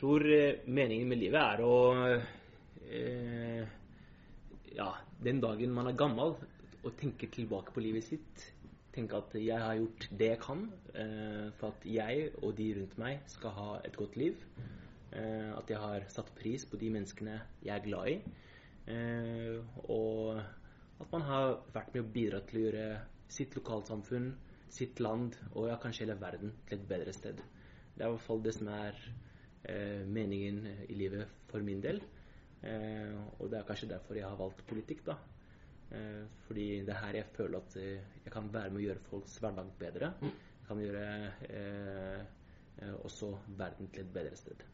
tror eh, meningen med livet er å eh, Ja, den dagen man er gammel, å tenke tilbake på livet sitt. Tenke at jeg har gjort det jeg kan eh, for at jeg og de rundt meg skal ha et godt liv. Eh, at jeg har satt pris på de menneskene jeg er glad i. Eh, og at man har vært med å bidra til å gjøre sitt lokalsamfunn, sitt land og ja, kanskje hele verden til et bedre sted. Det er i hvert fall det som er meningen i livet for min del. Eh, og det er kanskje derfor jeg har valgt politikk, da. Eh, fordi det er her jeg føler at eh, jeg kan være med å gjøre folks hverdag bedre. Jeg kan gjøre eh, eh, også verden til et bedre sted.